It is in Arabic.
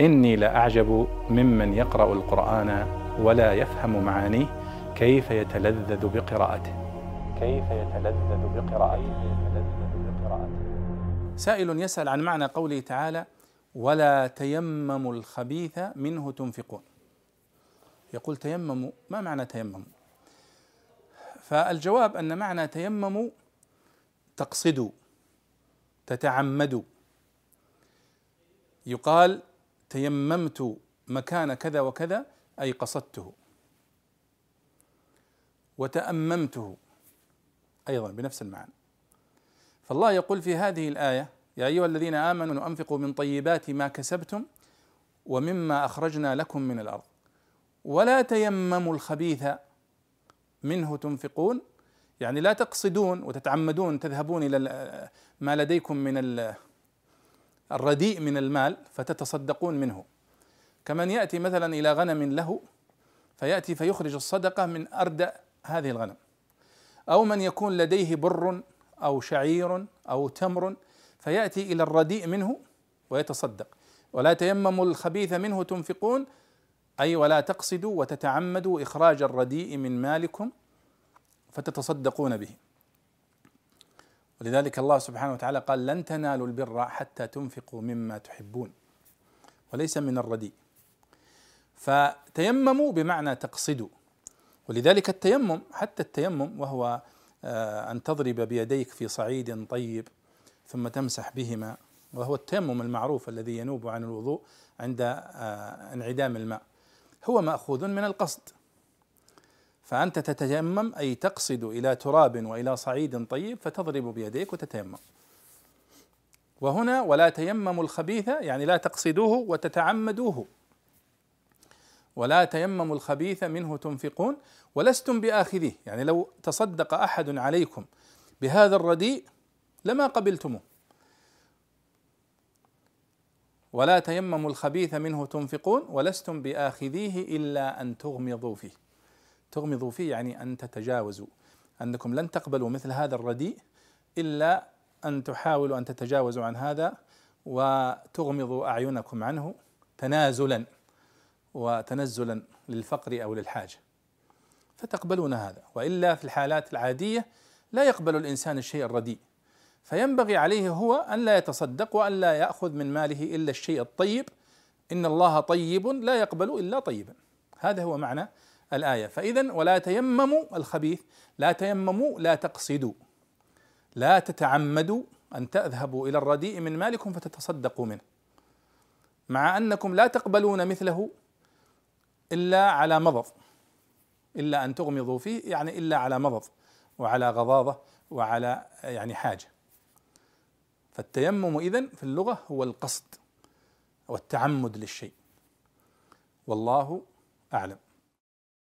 إني لأعجب ممن يقرأ القرآن ولا يفهم معانيه كيف يتلذذ بقراءته. كيف يتلذذ بقراءته. سائل يسأل عن معنى قوله تعالى ولا تيمموا الخبيث منه تنفقون يقول تيمموا ما معنى تيمموا فالجواب أن معنى تيمموا تقصدوا تتعمدوا يقال تيممت مكان كذا وكذا أي قصدته. وتأممته أيضا بنفس المعنى. فالله يقول في هذه الآية يا أيها الذين آمنوا أنفقوا من طيبات ما كسبتم ومما أخرجنا لكم من الأرض. ولا تيمموا الخبيث منه تنفقون. يعني لا تقصدون وتتعمدون تذهبون إلى ما لديكم من الرديء من المال فتتصدقون منه. كمن يأتي مثلا إلى غنم له فيأتي فيخرج الصدقة من اردأ هذه الغنم. أو من يكون لديه بر أو شعير أو تمر فيأتي إلى الرديء منه ويتصدق. ولا تيمموا الخبيث منه تنفقون أي ولا تقصدوا وتتعمدوا إخراج الرديء من مالكم فتتصدقون به. ولذلك الله سبحانه وتعالى قال لن تنالوا البر حتى تنفقوا مما تحبون وليس من الرديء. فتيمموا بمعنى تقصدوا ولذلك التيمم حتى التيمم وهو آه، أن تضرب بيديك في صعيد طيب ثم تمسح بهما وهو التيمم المعروف الذي ينوب عن الوضوء عند آه، انعدام الماء هو مأخوذ من القصد. فأنت تتيمم أي تقصد إلى تراب وإلى صعيد طيب فتضرب بيديك وتتيمم. وهنا ولا تيمموا الخبيث يعني لا تقصدوه وتتعمدوه. ولا تيمموا الخبيث منه تنفقون ولستم بآخذيه. يعني لو تصدق أحد عليكم بهذا الرديء لما قبلتموه. ولا تيمموا الخبيث منه تنفقون ولستم بآخذيه إلا أن تغمضوا فيه. تغمضوا فيه يعني أن تتجاوزوا. أنكم لن تقبلوا مثل هذا الرديء إلا أن تحاولوا أن تتجاوزوا عن هذا وتغمضوا أعينكم عنه تنازلا وتنزلا للفقر أو للحاجة. فتقبلون هذا. وإلا في الحالات العادية لا يقبل الإنسان الشيء الرديء. فينبغي عليه هو أن لا يتصدق وأن لا يأخذ من ماله إلا الشيء الطيب. إن الله طيب لا يقبل إلا طيبا. هذا هو معنى الآية. فإذا ولا تيمموا الخبيث لا تيمموا لا تقصدوا. لا تتعمدوا أن تذهبوا إلى الرديء من مالكم فتتصدقوا منه. مع أنكم لا تقبلون مثله إلا على مضض. إلا أن تغمضوا فيه يعني إلا على مضض وعلى غضاضة وعلى يعني حاجة. فالتيمم إذن في اللغة هو القصد والتعمد للشيء. والله أعلم.